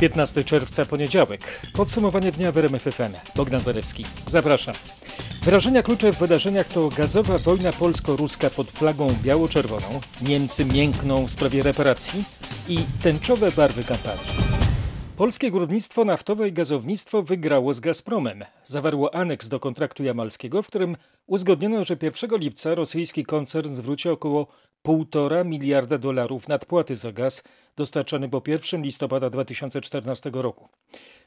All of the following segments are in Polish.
15 czerwca, poniedziałek. Podsumowanie dnia w RMF FM. Bogdan Zarewski. Zapraszam. Wyrażenia klucze w wydarzeniach to gazowa wojna polsko-ruska pod flagą biało-czerwoną, Niemcy miękną w sprawie reparacji i tęczowe barwy kampanii. Polskie górnictwo naftowe i gazownictwo wygrało z Gazpromem. Zawarło aneks do kontraktu jamalskiego, w którym uzgodniono, że 1 lipca rosyjski koncern zwróci około 1,5 miliarda dolarów nadpłaty za gaz dostarczany po 1 listopada 2014 roku.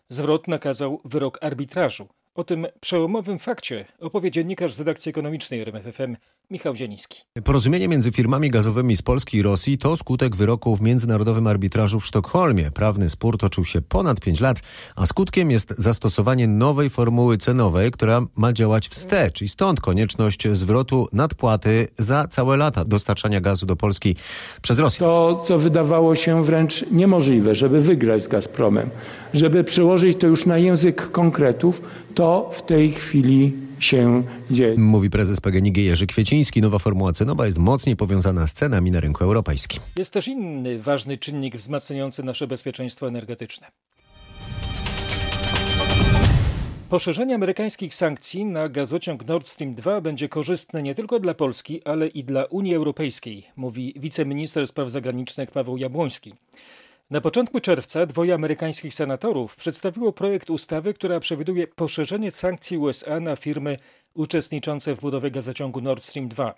Zwrot nakazał wyrok arbitrażu. O tym przełomowym fakcie opowie dziennikarz z redakcji ekonomicznej RMFFM Michał Zieniski. Porozumienie między firmami gazowymi z Polski i Rosji to skutek wyroku w międzynarodowym arbitrażu w Sztokholmie. Prawny spór toczył się ponad 5 lat, a skutkiem jest zastosowanie nowej formuły cenowej, która ma działać wstecz i stąd konieczność zwrotu nadpłaty za całe lata dostarczania gazu do Polski przez Rosję. To, co wydawało się wręcz niemożliwe, żeby wygrać z Gazpromem, żeby przełożyć to już na język konkretów, to w tej chwili się dzieje. Mówi prezes PGNiG Jerzy Kwieciński. Nowa formuła cenowa jest mocniej powiązana z cenami na rynku europejskim. Jest też inny ważny czynnik wzmacniający nasze bezpieczeństwo energetyczne. Poszerzenie amerykańskich sankcji na gazociąg Nord Stream 2 będzie korzystne nie tylko dla Polski, ale i dla Unii Europejskiej, mówi wiceminister spraw zagranicznych Paweł Jabłoński. Na początku czerwca dwoje amerykańskich senatorów przedstawiło projekt ustawy, która przewiduje poszerzenie sankcji USA na firmy uczestniczące w budowie gazociągu Nord Stream 2.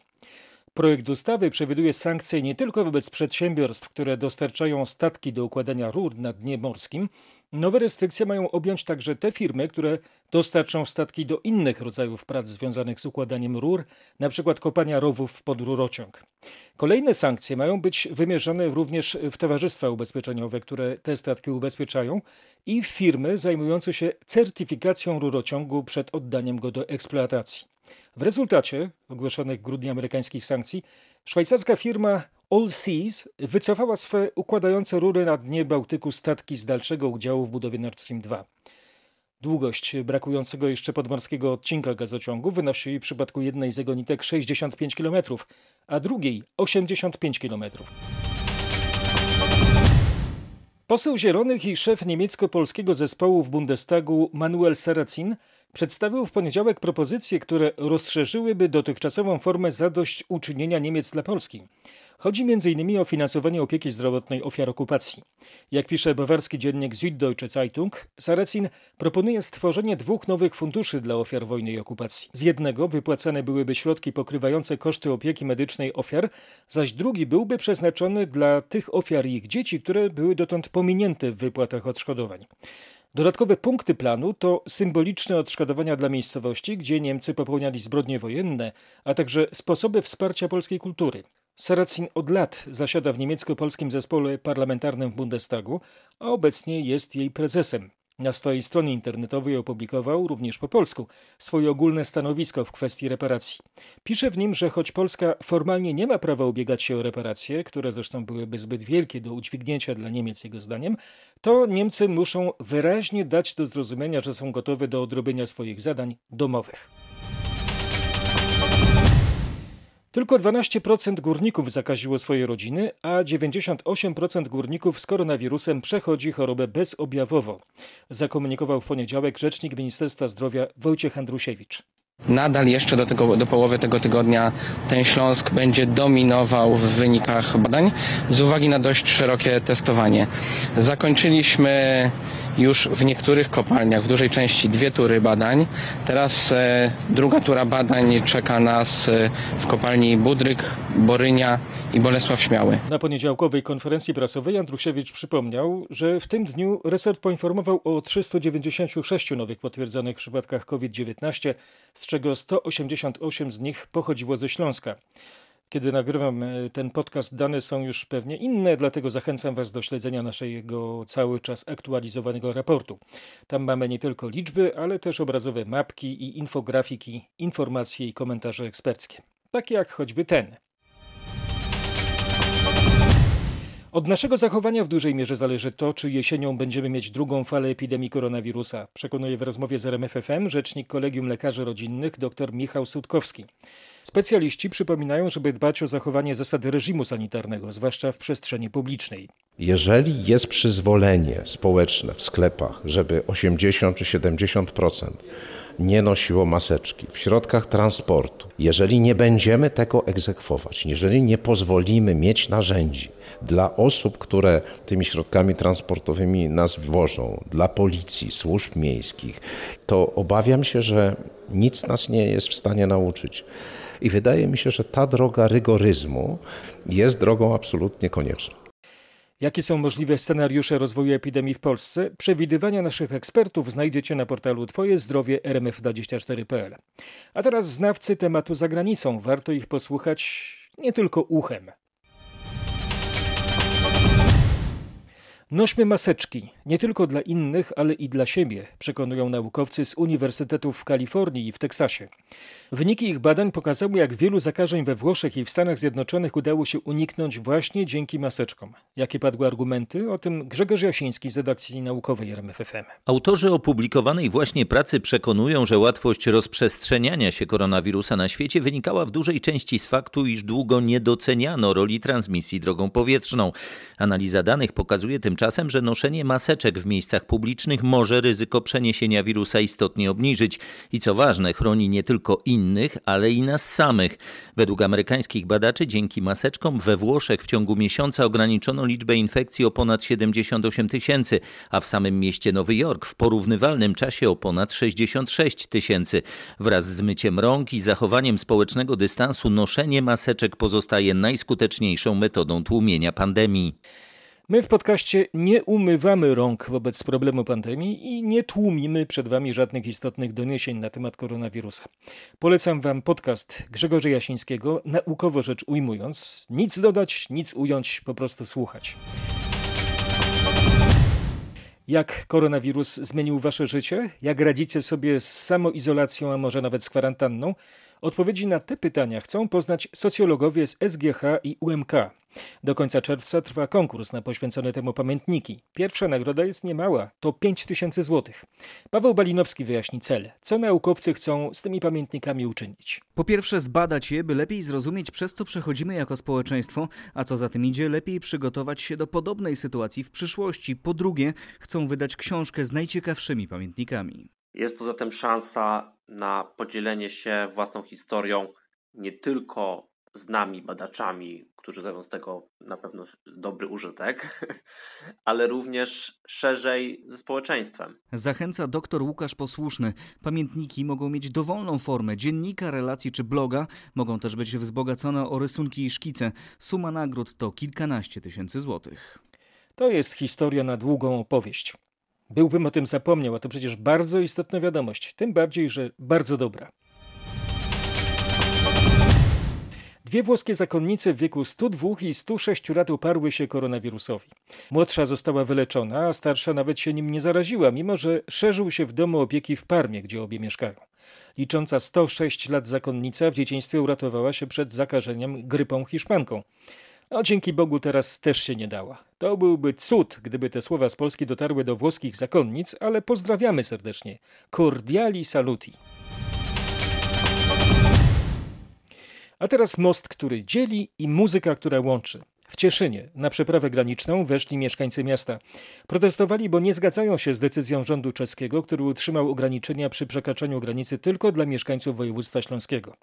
Projekt ustawy przewiduje sankcje nie tylko wobec przedsiębiorstw, które dostarczają statki do układania rur na dnie morskim. Nowe restrykcje mają objąć także te firmy, które dostarczą statki do innych rodzajów prac związanych z układaniem rur, np. kopania rowów pod rurociąg. Kolejne sankcje mają być wymierzone również w towarzystwa ubezpieczeniowe, które te statki ubezpieczają i firmy zajmujące się certyfikacją rurociągu przed oddaniem go do eksploatacji. W rezultacie ogłoszonych w grudniu amerykańskich sankcji szwajcarska firma All Seas wycofała swe układające rury na dnie Bałtyku statki z dalszego udziału w budowie Nord Stream 2. Długość brakującego jeszcze podmorskiego odcinka gazociągu wynosi w przypadku jednej z egonitek 65 km, a drugiej 85 km. Poseł Zielonych i szef niemiecko-polskiego zespołu w Bundestagu Manuel Saracin przedstawił w poniedziałek propozycje, które rozszerzyłyby dotychczasową formę zadośćuczynienia Niemiec dla Polski. Chodzi m.in. o finansowanie opieki zdrowotnej ofiar okupacji. Jak pisze bawarski dziennik Süddeutsche Zeitung, Saracin proponuje stworzenie dwóch nowych funduszy dla ofiar wojny i okupacji. Z jednego wypłacane byłyby środki pokrywające koszty opieki medycznej ofiar, zaś drugi byłby przeznaczony dla tych ofiar i ich dzieci, które były dotąd pominięte w wypłatach odszkodowań. Dodatkowe punkty planu to symboliczne odszkodowania dla miejscowości, gdzie Niemcy popełniali zbrodnie wojenne, a także sposoby wsparcia polskiej kultury. Saracin od lat zasiada w niemiecko-polskim zespole parlamentarnym w Bundestagu, a obecnie jest jej prezesem. Na swojej stronie internetowej opublikował również po polsku swoje ogólne stanowisko w kwestii reparacji. Pisze w nim, że choć Polska formalnie nie ma prawa ubiegać się o reparacje, które zresztą byłyby zbyt wielkie do udźwignięcia dla Niemiec jego zdaniem, to Niemcy muszą wyraźnie dać do zrozumienia, że są gotowe do odrobienia swoich zadań domowych. Tylko 12% górników zakaziło swoje rodziny, a 98% górników z koronawirusem przechodzi chorobę bezobjawowo, zakomunikował w poniedziałek rzecznik Ministerstwa Zdrowia Wojciech Andrusiewicz. Nadal jeszcze do, tego, do połowy tego tygodnia ten Śląsk będzie dominował w wynikach badań z uwagi na dość szerokie testowanie. Zakończyliśmy już w niektórych kopalniach, w dużej części dwie tury badań. Teraz e, druga tura badań czeka nas e, w kopalni Budryk, Borynia i Bolesław Śmiały. Na poniedziałkowej konferencji prasowej Andrusiewicz przypomniał, że w tym dniu resort poinformował o 396 nowych potwierdzonych przypadkach COVID-19, z czego 188 z nich pochodziło ze Śląska. Kiedy nagrywam e, ten podcast, dane są już pewnie inne, dlatego zachęcam Was do śledzenia naszego cały czas aktualizowanego raportu. Tam mamy nie tylko liczby, ale też obrazowe mapki i infografiki, informacje i komentarze eksperckie. Takie jak choćby ten. Od naszego zachowania w dużej mierze zależy to, czy jesienią będziemy mieć drugą falę epidemii koronawirusa, przekonuje w rozmowie z RMFFM rzecznik Kolegium Lekarzy Rodzinnych dr Michał Sutkowski. Specjaliści przypominają, żeby dbać o zachowanie zasad reżimu sanitarnego, zwłaszcza w przestrzeni publicznej. Jeżeli jest przyzwolenie społeczne w sklepach, żeby 80 czy 70% nie nosiło maseczki w środkach transportu, jeżeli nie będziemy tego egzekwować, jeżeli nie pozwolimy mieć narzędzi dla osób, które tymi środkami transportowymi nas wożą, dla policji, służb miejskich, to obawiam się, że nic nas nie jest w stanie nauczyć. I wydaje mi się, że ta droga rygoryzmu jest drogą absolutnie konieczną. Jakie są możliwe scenariusze rozwoju epidemii w Polsce? Przewidywania naszych ekspertów znajdziecie na portalu Twoje zdrowie rmf24.pl. A teraz znawcy tematu za granicą. Warto ich posłuchać nie tylko uchem. Nośmy maseczki, nie tylko dla innych, ale i dla siebie, przekonują naukowcy z uniwersytetów w Kalifornii i w Teksasie. Wyniki ich badań pokazały, jak wielu zakażeń we Włoszech i w Stanach Zjednoczonych udało się uniknąć właśnie dzięki maseczkom. Jakie padły argumenty? O tym Grzegorz Jasiński z redakcji naukowej RMFFM. Autorzy opublikowanej właśnie pracy przekonują, że łatwość rozprzestrzeniania się koronawirusa na świecie wynikała w dużej części z faktu, iż długo nie doceniano roli transmisji drogą powietrzną. Analiza danych pokazuje tymczasem, że noszenie maseczek w miejscach publicznych może ryzyko przeniesienia wirusa istotnie obniżyć i co ważne, chroni nie tylko innych, ale i nas samych. Według amerykańskich badaczy dzięki maseczkom we Włoszech w ciągu miesiąca ograniczono liczbę infekcji o ponad 78 tysięcy, a w samym mieście Nowy Jork w porównywalnym czasie o ponad 66 tysięcy. Wraz z myciem rąk i zachowaniem społecznego dystansu noszenie maseczek pozostaje najskuteczniejszą metodą tłumienia pandemii. My w podcaście nie umywamy rąk wobec problemu pandemii i nie tłumimy przed Wami żadnych istotnych doniesień na temat koronawirusa. Polecam Wam podcast Grzegorza Jasińskiego, naukowo rzecz ujmując. Nic dodać, nic ująć, po prostu słuchać. Jak koronawirus zmienił Wasze życie? Jak radzicie sobie z samoizolacją, a może nawet z kwarantanną? Odpowiedzi na te pytania chcą poznać socjologowie z SGH i UMK. Do końca czerwca trwa konkurs na poświęcone temu pamiętniki. Pierwsza nagroda jest niemała, to 5 tysięcy złotych. Paweł Balinowski wyjaśni cel. Co naukowcy chcą z tymi pamiętnikami uczynić? Po pierwsze zbadać je, by lepiej zrozumieć przez co przechodzimy jako społeczeństwo, a co za tym idzie, lepiej przygotować się do podobnej sytuacji w przyszłości. Po drugie chcą wydać książkę z najciekawszymi pamiętnikami. Jest to zatem szansa na podzielenie się własną historią nie tylko z nami, badaczami, którzy zrobią z tego na pewno dobry użytek, ale również szerzej ze społeczeństwem. Zachęca dr Łukasz Posłuszny. Pamiętniki mogą mieć dowolną formę dziennika, relacji czy bloga. Mogą też być wzbogacone o rysunki i szkice. Suma nagród to kilkanaście tysięcy złotych. To jest historia na długą opowieść. Byłbym o tym zapomniał, a to przecież bardzo istotna wiadomość, tym bardziej, że bardzo dobra. Dwie włoskie zakonnice w wieku 102 i 106 lat uparły się koronawirusowi. Młodsza została wyleczona, a starsza nawet się nim nie zaraziła, mimo że szerzył się w domu opieki w Parmie, gdzie obie mieszkają. Licząca 106 lat zakonnica w dzieciństwie uratowała się przed zakażeniem grypą hiszpanką. No dzięki Bogu teraz też się nie dała. To byłby cud, gdyby te słowa z Polski dotarły do włoskich zakonnic, ale pozdrawiamy serdecznie. Cordiali saluti. A teraz most, który dzieli i muzyka, która łączy. W Cieszynie na przeprawę graniczną weszli mieszkańcy miasta. Protestowali, bo nie zgadzają się z decyzją rządu czeskiego, który utrzymał ograniczenia przy przekraczaniu granicy tylko dla mieszkańców województwa śląskiego.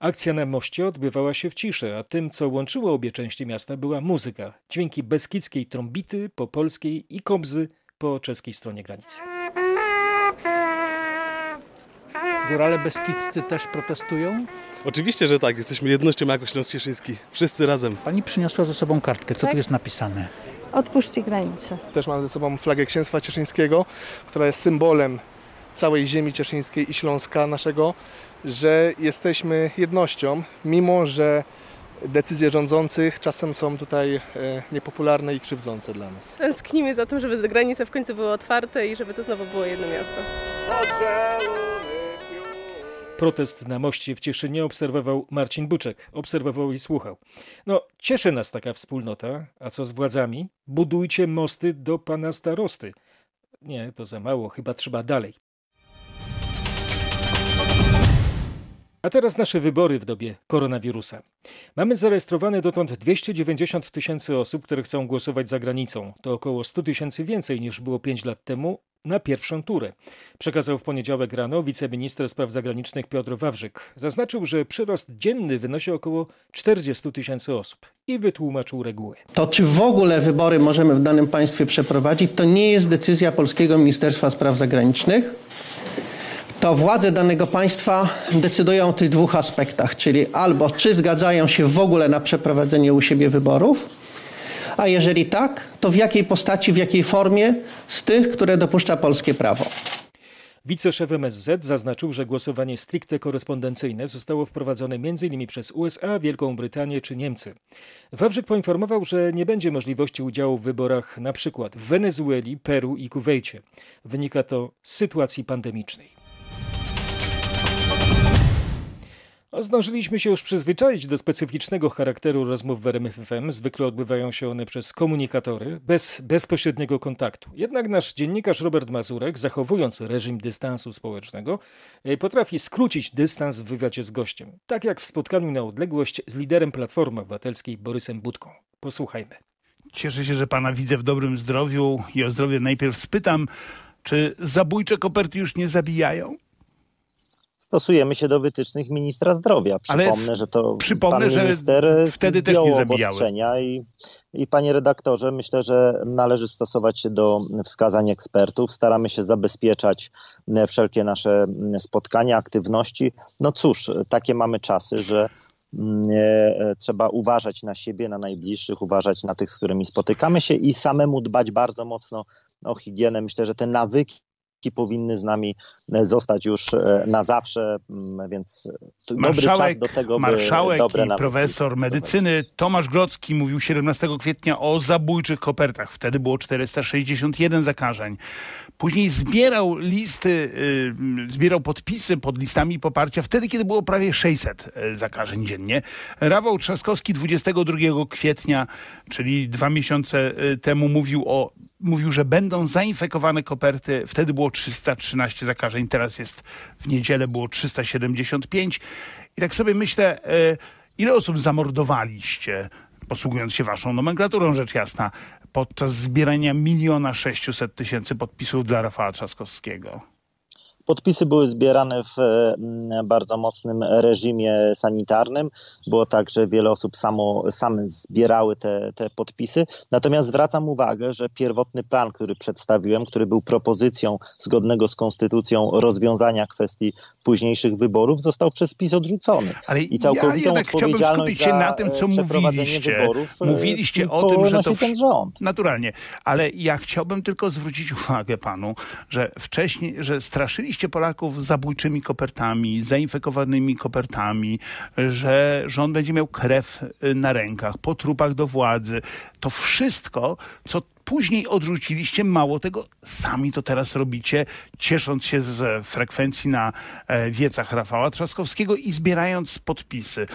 Akcja na moście odbywała się w ciszy, a tym, co łączyło obie części miasta, była muzyka. Dźwięki beskidzkiej trąbity po polskiej i kobzy po czeskiej stronie granicy. Górale Beskidzcy też protestują? Oczywiście, że tak. Jesteśmy jednością jako Śląsk Cieszyński. Wszyscy razem. Pani przyniosła ze sobą kartkę. Co tu jest napisane? Otwórzcie granicę. Też mam ze sobą flagę Księstwa Cieszyńskiego, która jest symbolem całej ziemi cieszyńskiej i Śląska naszego, że jesteśmy jednością, mimo że decyzje rządzących czasem są tutaj e, niepopularne i krzywdzące dla nas. Tęsknimy za tym, żeby granice w końcu były otwarte i żeby to znowu było jedno miasto. Protest na moście w Cieszynie obserwował Marcin Buczek. Obserwował i słuchał. No, cieszy nas taka wspólnota. A co z władzami? Budujcie mosty do pana starosty. Nie, to za mało, chyba trzeba dalej. A teraz nasze wybory w dobie koronawirusa. Mamy zarejestrowane dotąd 290 tysięcy osób, które chcą głosować za granicą. To około 100 tysięcy więcej niż było 5 lat temu na pierwszą turę. Przekazał w poniedziałek rano wiceminister spraw zagranicznych Piotr Wawrzyk. Zaznaczył, że przyrost dzienny wynosi około 40 tysięcy osób i wytłumaczył reguły. To, czy w ogóle wybory możemy w danym państwie przeprowadzić, to nie jest decyzja Polskiego Ministerstwa Spraw Zagranicznych to władze danego państwa decydują o tych dwóch aspektach, czyli albo czy zgadzają się w ogóle na przeprowadzenie u siebie wyborów, a jeżeli tak, to w jakiej postaci, w jakiej formie z tych, które dopuszcza polskie prawo. Wiceszef MSZ zaznaczył, że głosowanie stricte korespondencyjne zostało wprowadzone m.in. przez USA, Wielką Brytanię czy Niemcy. Wawrzyk poinformował, że nie będzie możliwości udziału w wyborach np. w Wenezueli, Peru i Kuwejcie. Wynika to z sytuacji pandemicznej. Zdążyliśmy się już przyzwyczaić do specyficznego charakteru rozmów w RMFFM. Zwykle odbywają się one przez komunikatory, bez bezpośredniego kontaktu. Jednak nasz dziennikarz Robert Mazurek, zachowując reżim dystansu społecznego, e, potrafi skrócić dystans w wywiadzie z gościem. Tak jak w spotkaniu na odległość z liderem Platformy Obywatelskiej Borysem Budką. Posłuchajmy. Cieszę się, że pana widzę w dobrym zdrowiu i o zdrowie najpierw spytam, czy zabójcze koperty już nie zabijają? Stosujemy się do wytycznych ministra zdrowia. Przypomnę, Ale że to przypomnę, pan minister że wtedy też nie zabijały. I, I panie redaktorze, myślę, że należy stosować się do wskazań ekspertów. Staramy się zabezpieczać wszelkie nasze spotkania, aktywności. No cóż, takie mamy czasy, że mm, e, trzeba uważać na siebie, na najbliższych, uważać na tych, z którymi spotykamy się i samemu dbać bardzo mocno o higienę. Myślę, że te nawyki powinny z nami e, zostać już e, na zawsze, mm, więc dobry czas do tego, by marszałek dobre i profesor medycyny Tomasz Grodzki mówił 17 kwietnia o zabójczych kopertach. Wtedy było 461 zakażeń. Później zbierał listy, y, zbierał podpisy pod listami poparcia wtedy, kiedy było prawie 600 e, zakażeń dziennie. Rafał Trzaskowski 22 kwietnia, czyli dwa miesiące temu mówił o mówił, że będą zainfekowane koperty. Wtedy było 313 zakażeń, teraz jest w niedzielę było 375. I tak sobie myślę, e, ile osób zamordowaliście, posługując się waszą nomenklaturą, rzecz jasna, podczas zbierania miliona 600 tysięcy podpisów dla Rafała Trzaskowskiego? Podpisy były zbierane w mm, bardzo mocnym reżimie sanitarnym. Było tak, że wiele osób samo, same zbierały te, te podpisy. Natomiast zwracam uwagę, że pierwotny plan, który przedstawiłem, który był propozycją zgodnego z konstytucją rozwiązania kwestii późniejszych wyborów, został przez PiS odrzucony. Ale I całkowitą ja odpowiedzialność się na tym, co mówiliście. Wyborów e, mówiliście o tym, że to ten rząd. Naturalnie, ale ja chciałbym tylko zwrócić uwagę panu, że wcześniej, że straszyliście Polaków zabójczymi kopertami, zainfekowanymi kopertami, że rząd będzie miał krew y, na rękach, po trupach do władzy. To wszystko, co później odrzuciliście, mało tego, sami to teraz robicie, ciesząc się z frekwencji na e, wiecach Rafała Trzaskowskiego i zbierając podpisy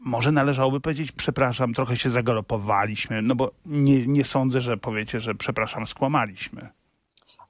może należałoby powiedzieć, przepraszam, trochę się zagalopowaliśmy, no bo nie, nie sądzę, że powiecie, że przepraszam, skłamaliśmy.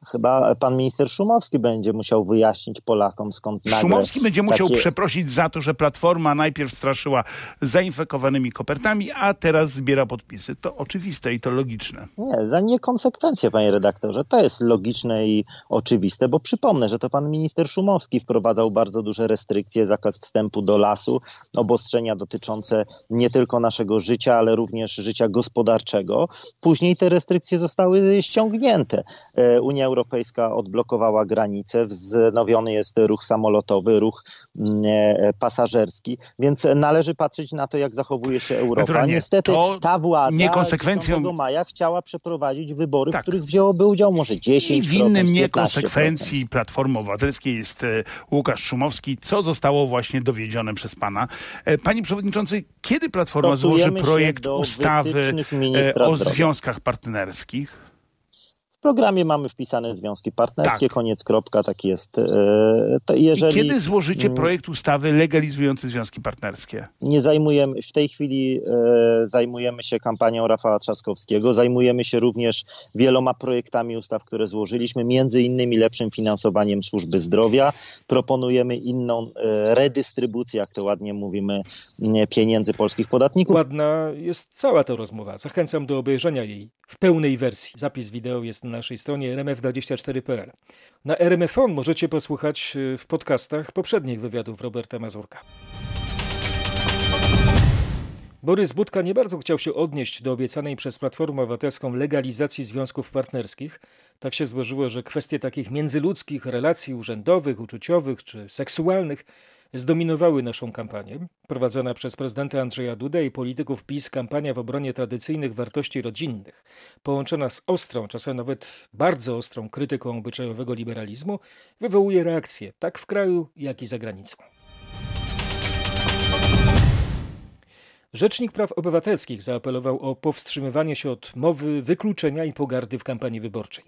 Chyba pan minister Szumowski będzie musiał wyjaśnić Polakom, skąd nagle Szumowski będzie musiał takie... przeprosić za to, że Platforma najpierw straszyła zainfekowanymi kopertami, a teraz zbiera podpisy. To oczywiste i to logiczne. Nie, za niekonsekwencje, panie redaktorze. To jest logiczne i oczywiste, bo przypomnę, że to pan minister Szumowski wprowadzał bardzo duże restrykcje, zakaz wstępu do lasu, obostrzenia dotyczące nie tylko naszego życia, ale również życia gospodarczego. Później te restrykcje zostały ściągnięte. E, Unia Europejska odblokowała granice, wznowiony jest ruch samolotowy, ruch mm, e, pasażerski, więc należy patrzeć na to, jak zachowuje się Europa. Niestety ta władza niekonsekwencją... 10 maja chciała przeprowadzić wybory, tak. w których wzięłoby udział może 10%, I winnym niekonsekwencji Platformy Obywatelskiej jest e, Łukasz Szumowski, co zostało właśnie dowiedzione przez pana. E, panie Przewodniczący, kiedy Platforma Stosujemy złoży projekt ustawy o związkach partnerskich? Programie mamy wpisane związki partnerskie, tak. koniec kropka, tak jest. E, to jeżeli, I kiedy złożycie mm. projekt ustawy legalizujący związki partnerskie? Nie zajmujemy, w tej chwili e, zajmujemy się kampanią Rafała Trzaskowskiego, zajmujemy się również wieloma projektami ustaw, które złożyliśmy, między innymi lepszym finansowaniem służby zdrowia. Proponujemy inną e, redystrybucję, jak to ładnie mówimy, pieniędzy polskich podatników. Ładna jest cała ta rozmowa. Zachęcam do obejrzenia jej w pełnej wersji. Zapis wideo jest na naszej stronie rmf24.pl. Na RMFON możecie posłuchać y, w podcastach poprzednich wywiadów Roberta Mazurka. Borys Budka nie bardzo chciał się odnieść do obiecanej przez Platformę Obywatelską legalizacji związków partnerskich. Tak się złożyło, że kwestie takich międzyludzkich relacji urzędowych, uczuciowych czy seksualnych zdominowały naszą kampanię. Prowadzona przez prezydenta Andrzeja Duda i polityków PiS kampania w obronie tradycyjnych wartości rodzinnych, połączona z ostrą, czasem nawet bardzo ostrą krytyką obyczajowego liberalizmu, wywołuje reakcje tak w kraju, jak i za granicą. Rzecznik Praw Obywatelskich zaapelował o powstrzymywanie się od mowy, wykluczenia i pogardy w kampanii wyborczej.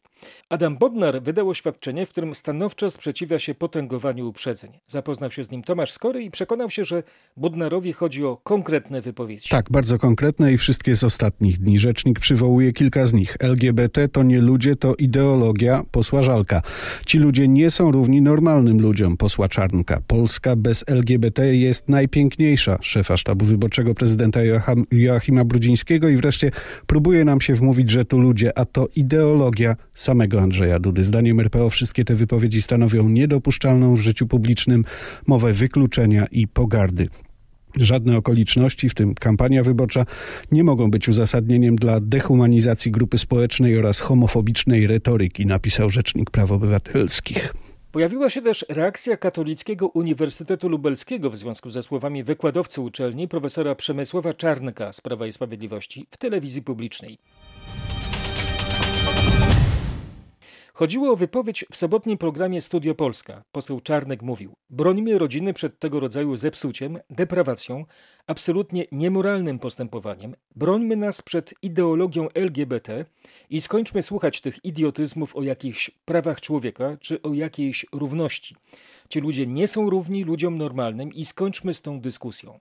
Adam Bodnar wydał oświadczenie, w którym stanowczo sprzeciwia się potęgowaniu uprzedzeń. Zapoznał się z nim Tomasz Skory i przekonał się, że Bodnarowi chodzi o konkretne wypowiedzi. Tak, bardzo konkretne i wszystkie z ostatnich dni. Rzecznik przywołuje kilka z nich. LGBT to nie ludzie, to ideologia, posła Żalka. Ci ludzie nie są równi normalnym ludziom, posła Czarnka. Polska bez LGBT jest najpiękniejsza, szefa sztabu wyborczego prezydenta prezydenta Joachima Brudzińskiego i wreszcie próbuje nam się wmówić, że tu ludzie, a to ideologia samego Andrzeja Dudy. Zdaniem RPO wszystkie te wypowiedzi stanowią niedopuszczalną w życiu publicznym mowę wykluczenia i pogardy. Żadne okoliczności, w tym kampania wyborcza, nie mogą być uzasadnieniem dla dehumanizacji grupy społecznej oraz homofobicznej retoryki, napisał Rzecznik Praw Obywatelskich. Pojawiła się też reakcja Katolickiego Uniwersytetu Lubelskiego w związku ze słowami wykładowcy uczelni profesora Przemysława Czarnka z Prawa i Sprawiedliwości w telewizji publicznej. Chodziło o wypowiedź w sobotnim programie Studio Polska. Poseł Czarnek mówił: Brońmy rodziny przed tego rodzaju zepsuciem, deprawacją, absolutnie niemoralnym postępowaniem. Brońmy nas przed ideologią LGBT i skończmy słuchać tych idiotyzmów o jakichś prawach człowieka czy o jakiejś równości. Ci ludzie nie są równi ludziom normalnym i skończmy z tą dyskusją.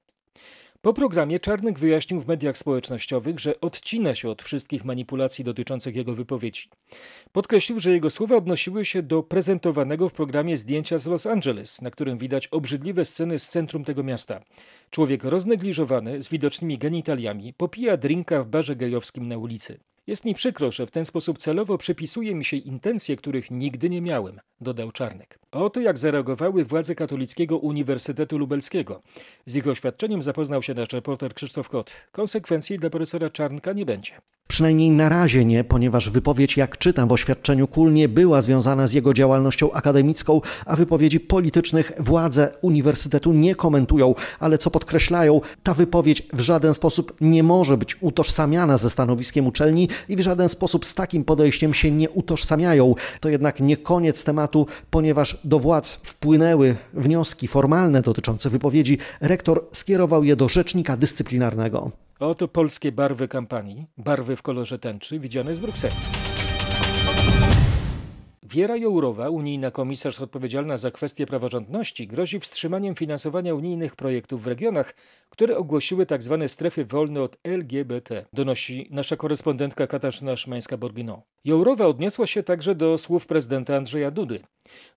Po programie Czarnek wyjaśnił w mediach społecznościowych, że odcina się od wszystkich manipulacji dotyczących jego wypowiedzi. Podkreślił, że jego słowa odnosiły się do prezentowanego w programie zdjęcia z Los Angeles, na którym widać obrzydliwe sceny z centrum tego miasta. Człowiek roznegliżowany, z widocznymi genitaliami, popija drinka w barze gejowskim na ulicy. Jest mi przykro, że w ten sposób celowo przypisuje mi się intencje, których nigdy nie miałem, dodał Czarnek. Oto jak zareagowały władze Katolickiego Uniwersytetu Lubelskiego. Z ich oświadczeniem zapoznał się nasz reporter Krzysztof Kot. Konsekwencji dla profesora Czarnka nie będzie. Przynajmniej na razie nie, ponieważ wypowiedź, jak czytam w oświadczeniu KUL, nie była związana z jego działalnością akademicką, a wypowiedzi politycznych władze uniwersytetu nie komentują, ale co podkreślają, ta wypowiedź w żaden sposób nie może być utożsamiana ze stanowiskiem uczelni i w żaden sposób z takim podejściem się nie utożsamiają. To jednak nie koniec tematu, ponieważ do władz wpłynęły wnioski formalne dotyczące wypowiedzi. Rektor skierował je do rzecznika dyscyplinarnego. Oto polskie barwy kampanii, barwy w kolorze tęczy, widziane z Brukseli. Wiera Jourowa, unijna komisarz odpowiedzialna za kwestie praworządności, grozi wstrzymaniem finansowania unijnych projektów w regionach, które ogłosiły tzw. Tak strefy wolne od LGBT, donosi nasza korespondentka Katarzyna Szymańska-Borginą. Jourowa odniosła się także do słów prezydenta Andrzeja Dudy.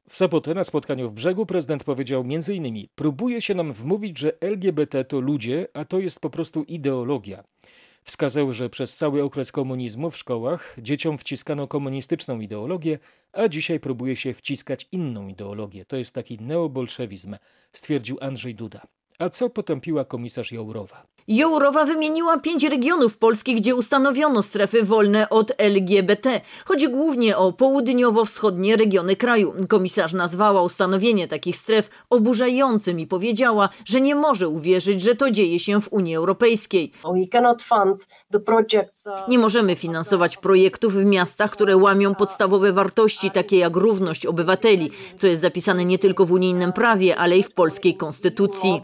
W sobotę na spotkaniu w brzegu prezydent powiedział m.in. próbuje się nam wmówić, że LGBT to ludzie, a to jest po prostu ideologia. Wskazał, że przez cały okres komunizmu w szkołach dzieciom wciskano komunistyczną ideologię, a dzisiaj próbuje się wciskać inną ideologię. To jest taki neobolszewizm, stwierdził Andrzej Duda. A co potępiła komisarz Jourowa? Jourowa wymieniła pięć regionów Polski, gdzie ustanowiono strefy wolne od LGBT. Chodzi głównie o południowo-wschodnie regiony kraju. Komisarz nazwała ustanowienie takich stref oburzającym i powiedziała, że nie może uwierzyć, że to dzieje się w Unii Europejskiej. Uh, nie możemy finansować projektów w miastach, które łamią podstawowe wartości, takie jak równość obywateli, co jest zapisane nie tylko w unijnym prawie, ale i w polskiej konstytucji.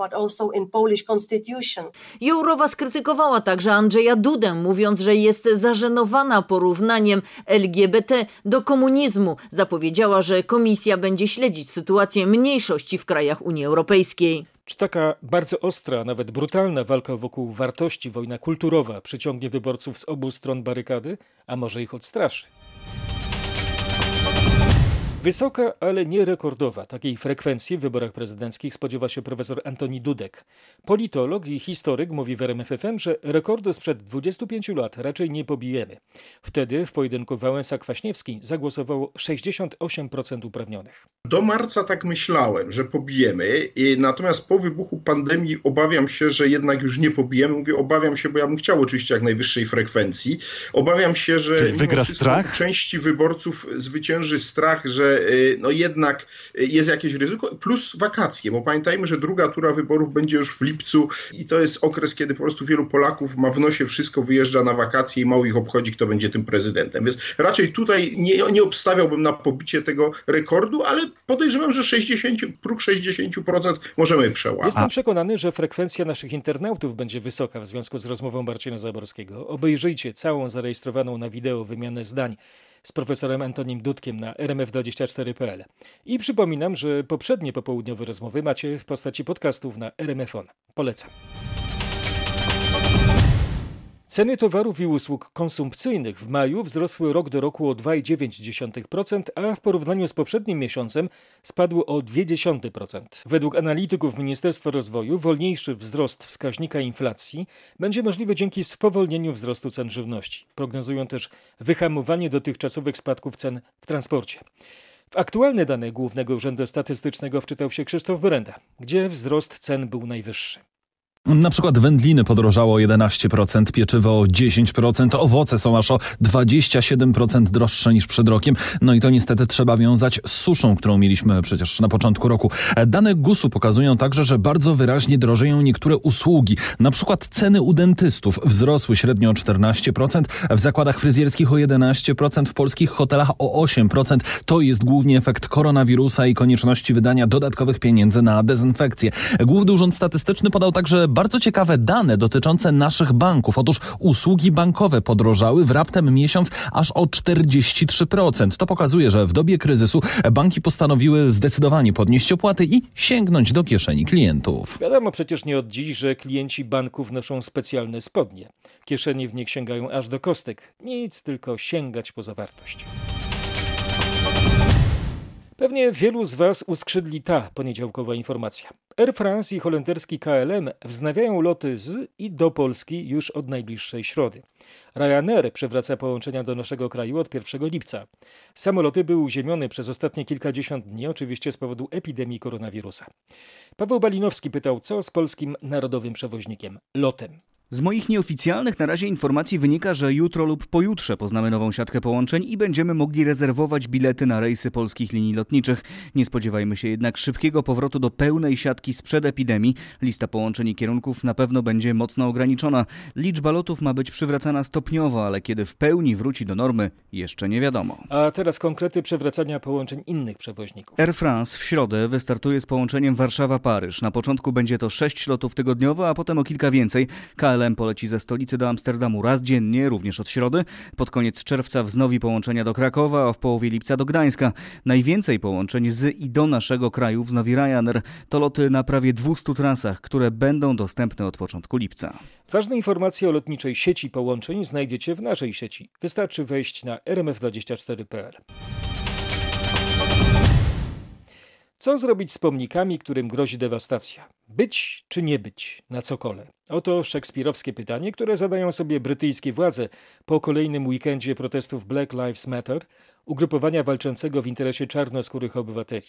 Jourowa skrytykowała także Andrzeja Dudę, mówiąc, że jest zażenowana porównaniem LGBT do komunizmu. Zapowiedziała, że komisja będzie śledzić sytuację mniejszości w krajach Unii Europejskiej. Czy taka bardzo ostra, nawet brutalna walka wokół wartości, wojna kulturowa przyciągnie wyborców z obu stron barykady, a może ich odstraszy? Wysoka, ale nie rekordowa takiej frekwencji w wyborach prezydenckich spodziewa się profesor Antoni Dudek. Politolog i historyk mówi w RMFFM, że rekordu sprzed 25 lat raczej nie pobijemy. Wtedy w pojedynku Wałęsa-Kwaśniewski zagłosowało 68% uprawnionych. Do marca tak myślałem, że pobijemy, natomiast po wybuchu pandemii obawiam się, że jednak już nie pobijemy. Mówię obawiam się, bo ja bym chciał oczywiście jak najwyższej frekwencji. Obawiam się, że Czyli wygra strach? części wyborców zwycięży strach, że Y, no jednak jest jakieś ryzyko, plus wakacje, bo pamiętajmy, że druga tura wyborów będzie już w lipcu i to jest okres, kiedy po prostu wielu Polaków ma w nosie wszystko, wyjeżdża na wakacje i mało ich obchodzi, kto będzie tym prezydentem. Więc raczej tutaj nie, nie obstawiałbym na pobicie tego rekordu, ale podejrzewam, że 60, próg 60% możemy przełamać. Jestem przekonany, że frekwencja naszych internautów będzie wysoka w związku z rozmową Marcina Zaborskiego. Obejrzyjcie całą zarejestrowaną na wideo wymianę zdań z profesorem Antonim Dudkiem na rmf24.pl. I przypominam, że poprzednie popołudniowe rozmowy macie w postaci podcastów na RMFON. Polecam. Ceny towarów i usług konsumpcyjnych w maju wzrosły rok do roku o 2,9%, a w porównaniu z poprzednim miesiącem spadły o 0,2%. Według analityków Ministerstwa Rozwoju wolniejszy wzrost wskaźnika inflacji będzie możliwy dzięki spowolnieniu wzrostu cen żywności. Prognozują też wyhamowanie dotychczasowych spadków cen w transporcie. W aktualne dane Głównego Urzędu Statystycznego wczytał się Krzysztof Brenda, gdzie wzrost cen był najwyższy. Na przykład wędliny podrożało o 11%, pieczywo o 10%, owoce są aż o 27% droższe niż przed rokiem. No i to niestety trzeba wiązać z suszą, którą mieliśmy przecież na początku roku. Dane GUS-u pokazują także, że bardzo wyraźnie drożeją niektóre usługi. Na przykład ceny u dentystów wzrosły średnio o 14%, w zakładach fryzjerskich o 11%, w polskich hotelach o 8%. To jest głównie efekt koronawirusa i konieczności wydania dodatkowych pieniędzy na dezynfekcję. Główny Urząd Statystyczny podał także bardzo ciekawe dane dotyczące naszych banków. Otóż usługi bankowe podrożały w raptem miesiąc aż o 43%. To pokazuje, że w dobie kryzysu banki postanowiły zdecydowanie podnieść opłaty i sięgnąć do kieszeni klientów. Wiadomo przecież nie od dziś, że klienci banków noszą specjalne spodnie. Kieszenie w nich sięgają aż do kostek. Nic, tylko sięgać po zawartość. Pewnie wielu z Was uskrzydli ta poniedziałkowa informacja. Air France i holenderski KLM wznawiają loty z i do Polski już od najbliższej środy. Ryanair przywraca połączenia do naszego kraju od 1 lipca. Samoloty były uziemione przez ostatnie kilkadziesiąt dni, oczywiście z powodu epidemii koronawirusa. Paweł Balinowski pytał, co z polskim narodowym przewoźnikiem lotem. Z moich nieoficjalnych na razie informacji wynika, że jutro lub pojutrze poznamy nową siatkę połączeń i będziemy mogli rezerwować bilety na rejsy polskich linii lotniczych. Nie spodziewajmy się jednak szybkiego powrotu do pełnej siatki sprzed epidemii. Lista połączeń i kierunków na pewno będzie mocno ograniczona. Liczba lotów ma być przywracana stopniowo, ale kiedy w pełni wróci do normy, jeszcze nie wiadomo. A teraz konkrety przywracania połączeń innych przewoźników. Air France w środę wystartuje z połączeniem Warszawa-Paryż. Na początku będzie to 6 lotów tygodniowo, a potem o kilka więcej. KLM KLM poleci ze stolicy do Amsterdamu raz dziennie, również od środy. Pod koniec czerwca wznowi połączenia do Krakowa, a w połowie lipca do Gdańska. Najwięcej połączeń z i do naszego kraju wznowi Ryanair. To loty na prawie 200 trasach, które będą dostępne od początku lipca. Ważne informacje o lotniczej sieci połączeń znajdziecie w naszej sieci. Wystarczy wejść na rmf24.pl. Co zrobić z pomnikami, którym grozi dewastacja? Być czy nie być na cokole? Oto szekspirowskie pytanie, które zadają sobie brytyjskie władze po kolejnym weekendzie protestów Black Lives Matter, ugrupowania walczącego w interesie czarnoskórych obywateli.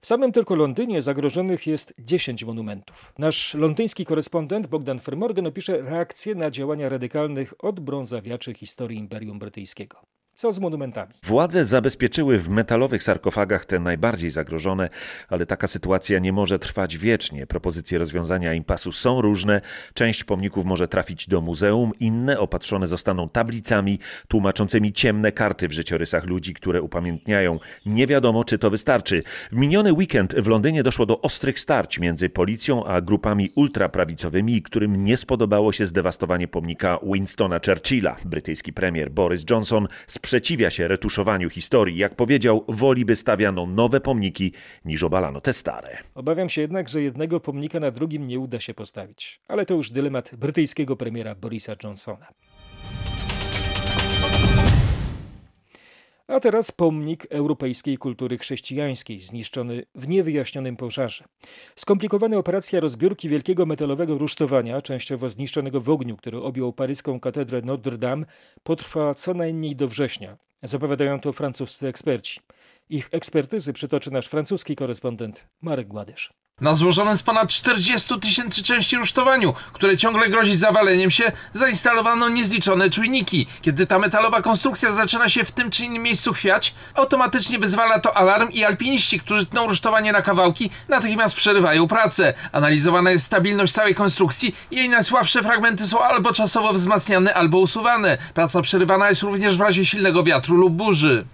W samym tylko Londynie zagrożonych jest 10 monumentów. Nasz londyński korespondent Bogdan Fermorgan opisze reakcję na działania radykalnych odbrązawiaczy historii Imperium Brytyjskiego. Co z monumentami? Władze zabezpieczyły w metalowych sarkofagach te najbardziej zagrożone, ale taka sytuacja nie może trwać wiecznie. Propozycje rozwiązania impasu są różne. Część pomników może trafić do muzeum, inne opatrzone zostaną tablicami tłumaczącymi ciemne karty w życiorysach ludzi, które upamiętniają. Nie wiadomo, czy to wystarczy. W miniony weekend w Londynie doszło do ostrych starć między policją a grupami ultraprawicowymi, którym nie spodobało się zdewastowanie pomnika Winstona Churchilla. Brytyjski premier Boris Johnson sprzeciwia się retuszowaniu historii. Jak powiedział, woli by stawiano nowe pomniki niż obalano te stare. Obawiam się jednak, że jednego pomnika na drugim nie uda się postawić. Ale to już dylemat brytyjskiego premiera Borisa Johnsona. A teraz pomnik europejskiej kultury chrześcijańskiej, zniszczony w niewyjaśnionym pożarze. Skomplikowana operacja rozbiórki wielkiego metalowego rusztowania, częściowo zniszczonego w ogniu, który objął paryską katedrę Notre Dame, potrwa co najmniej do września. Zapowiadają to francuscy eksperci. Ich ekspertyzy przytoczy nasz francuski korespondent Marek Gładysz. Na złożonym z ponad 40 tysięcy części rusztowaniu, które ciągle grozi zawaleniem się, zainstalowano niezliczone czujniki. Kiedy ta metalowa konstrukcja zaczyna się w tym czy innym miejscu chwiać, automatycznie wyzwala to alarm i alpiniści, którzy tną rusztowanie na kawałki, natychmiast przerywają pracę. Analizowana jest stabilność całej konstrukcji jej najsłabsze fragmenty są albo czasowo wzmacniane, albo usuwane. Praca przerywana jest również w razie silnego wiatru lub burzy.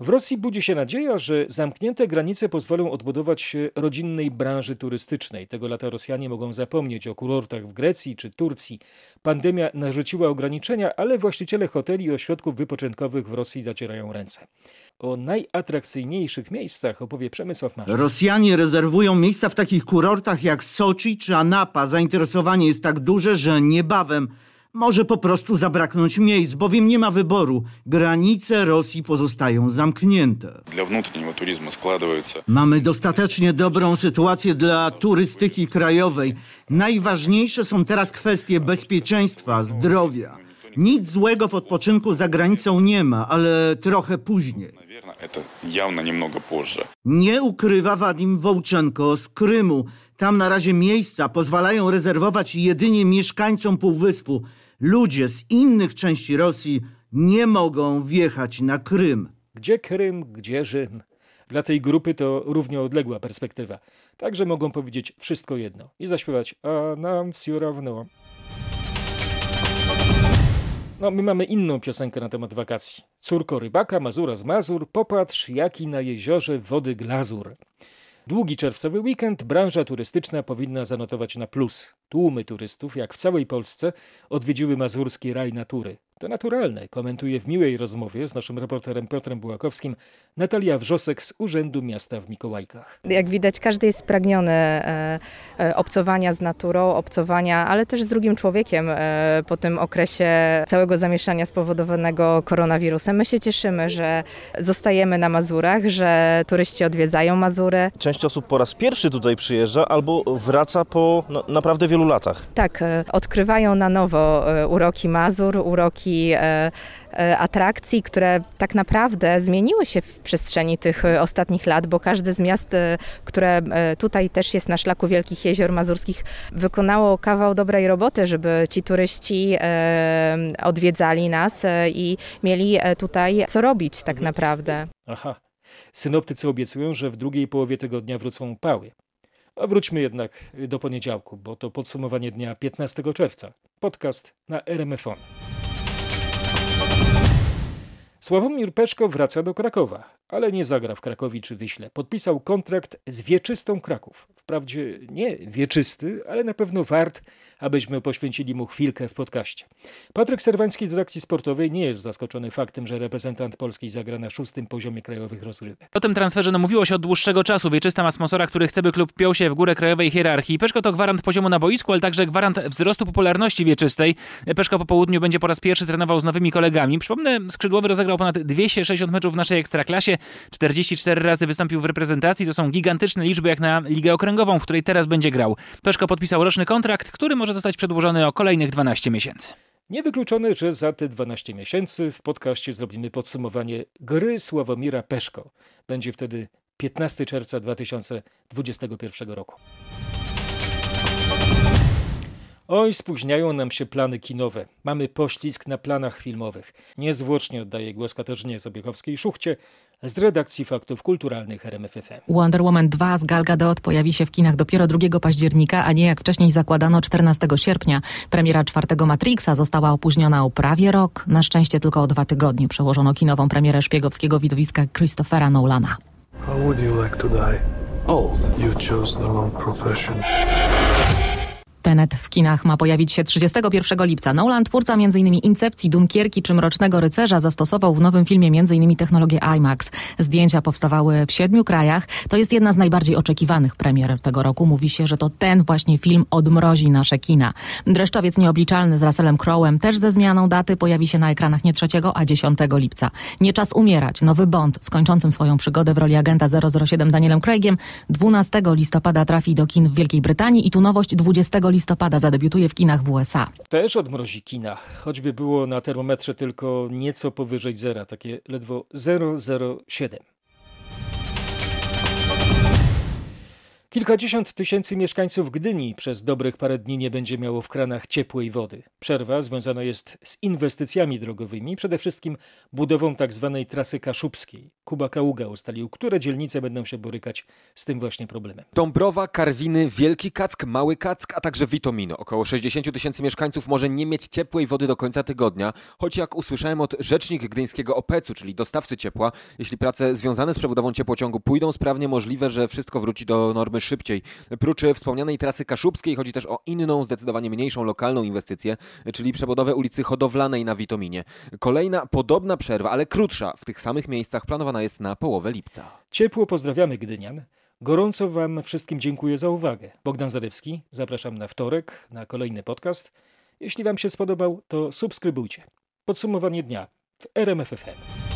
W Rosji budzi się nadzieja, że zamknięte granice pozwolą odbudować rodzinnej branży turystycznej. Tego lata Rosjanie mogą zapomnieć o kurortach w Grecji czy Turcji. Pandemia narzuciła ograniczenia, ale właściciele hoteli i ośrodków wypoczynkowych w Rosji zacierają ręce. O najatrakcyjniejszych miejscach opowie Przemysław Marzec. Rosjanie rezerwują miejsca w takich kurortach jak Soczi czy Anapa. Zainteresowanie jest tak duże, że niebawem może po prostu zabraknąć miejsc, bowiem nie ma wyboru. Granice Rosji pozostają zamknięte. Dla внутреннего туризма складывается. Mamy dostatecznie dobrą sytuację dla turystyki krajowej. Najważniejsze są teraz kwestie bezpieczeństwa, zdrowia. Nic złego w odpoczynku za granicą nie ma, ale trochę później. Наверное, это явно немного позже. Nie ukrywa Wadim Wołczenko z Krymu. Tam na razie miejsca pozwalają rezerwować jedynie mieszkańcom Półwyspu. Ludzie z innych części Rosji nie mogą wjechać na Krym. Gdzie Krym, gdzie Rzym? Dla tej grupy to równie odległa perspektywa. Także mogą powiedzieć wszystko jedno i zaśpiewać, a nam wsi równo. No, my mamy inną piosenkę na temat wakacji. Córko rybaka, mazura z mazur, popatrz jaki na jeziorze wody glazur. Długi czerwcowy weekend branża turystyczna powinna zanotować na plus. Tłumy turystów, jak w całej Polsce, odwiedziły mazurski raj natury. To naturalne, komentuje w miłej rozmowie z naszym reporterem Piotrem Bułakowskim Natalia Wrzosek z Urzędu Miasta w Mikołajkach. Jak widać, każdy jest spragniony e, e, obcowania z naturą, obcowania, ale też z drugim człowiekiem e, po tym okresie całego zamieszania spowodowanego koronawirusem. My się cieszymy, że zostajemy na Mazurach, że turyści odwiedzają Mazury. Część osób po raz pierwszy tutaj przyjeżdża albo wraca po no, naprawdę wielu latach. Tak, e, odkrywają na nowo e, uroki Mazur, uroki e, atrakcji, które tak naprawdę zmieniły się w przestrzeni tych ostatnich lat, bo każde z miast, które tutaj też jest na szlaku Wielkich Jezior Mazurskich, wykonało kawał dobrej roboty, żeby ci turyści odwiedzali nas i mieli tutaj co robić tak naprawdę. Aha. Synoptycy obiecują, że w drugiej połowie tygodnia wrócą pały. A wróćmy jednak do poniedziałku, bo to podsumowanie dnia 15 czerwca. Podcast na RMFON. Sławomir Peszko wraca do Krakowa, ale nie zagra w Krakowi czy Wyśle. Podpisał kontrakt z Wieczystą Kraków. Wprawdzie nie wieczysty, ale na pewno wart, abyśmy poświęcili mu chwilkę w podcaście. Patryk Serwański z redakcji sportowej nie jest zaskoczony faktem, że reprezentant Polski zagra na szóstym poziomie krajowych rozgrywek. O tym transferze no, mówiło się od dłuższego czasu. Wieczysta ma sponsora, który chce, by klub piął się w górę krajowej hierarchii. Peszko to gwarant poziomu na boisku, ale także gwarant wzrostu popularności wieczystej. Peszko po południu będzie po raz pierwszy trenował z nowymi kolegami. Przypomnę, skrzydłowy rozegrał ponad 260 meczów w naszej ekstraklasie. 44 razy wystąpił w reprezentacji. To są gigantyczne liczby jak na ligę okręgową, w której teraz będzie grał. Peszko podpisał roczny kontrakt, który może zostać przedłużony o kolejnych 12 miesięcy. Niewykluczone, że za te 12 miesięcy w podcaście zrobimy podsumowanie gry Sławomira Peszko. Będzie wtedy 15 czerwca 2021 roku. Oj, spóźniają nam się plany kinowe. Mamy poślizg na planach filmowych. Niezwłocznie oddaję głos Katarzynie Sobiechowskiej-Szuchcie z redakcji Faktów Kulturalnych RMFFM. Wonder Woman 2 z Gal Gadot pojawi się w kinach dopiero 2 października, a nie jak wcześniej zakładano 14 sierpnia. Premiera czwartego Matrixa została opóźniona o prawie rok. Na szczęście tylko o dwa tygodnie przełożono kinową premierę szpiegowskiego widowiska Christophera Nolana. How would you like to die? Old. You chose the wrong profession. Tenet w kinach ma pojawić się 31 lipca. Nolan, twórca m.in. Incepcji, Dunkierki czy Mrocznego Rycerza, zastosował w nowym filmie m.in. technologię IMAX. Zdjęcia powstawały w siedmiu krajach. To jest jedna z najbardziej oczekiwanych premier tego roku. Mówi się, że to ten właśnie film odmrozi nasze kina. Dreszczowiec Nieobliczalny z Russellem Crowem też ze zmianą daty pojawi się na ekranach nie 3, a 10 lipca. Nie czas umierać. Nowy Bond z kończącym swoją przygodę w roli agenta 007 Danielem Craigiem 12 listopada trafi do kin w Wielkiej Brytanii i tu nowość 20 listopada zadebiutuje w kinach w USA. Też odmrozi kina, choćby było na termometrze tylko nieco powyżej zera, takie ledwo 007. Kilkadziesiąt tysięcy mieszkańców Gdyni przez dobrych parę dni nie będzie miało w kranach ciepłej wody. Przerwa związana jest z inwestycjami drogowymi, przede wszystkim budową tzw. Tak trasy kaszubskiej. Kuba Kaługa ustalił, które dzielnice będą się borykać z tym właśnie problemem. Dąbrowa, Karwiny, Wielki Kack, Mały Kack, a także Witomino. Około 60 tysięcy mieszkańców może nie mieć ciepłej wody do końca tygodnia, choć jak usłyszałem od rzecznik gdyńskiego OPEC-u, czyli dostawcy ciepła, jeśli prace związane z przebudową ciepłociągu pójdą sprawnie, możliwe, że wszystko wróci do normy szybciej. Prócz wspomnianej trasy kaszubskiej chodzi też o inną, zdecydowanie mniejszą lokalną inwestycję, czyli przebudowę ulicy Hodowlanej na Witominie. Kolejna podobna przerwa, ale krótsza w tych samych miejscach planowana jest na połowę lipca. Ciepło pozdrawiamy Gdynian. Gorąco Wam wszystkim dziękuję za uwagę. Bogdan Zarewski, zapraszam na wtorek na kolejny podcast. Jeśli Wam się spodobał, to subskrybujcie. Podsumowanie dnia w RMFFM.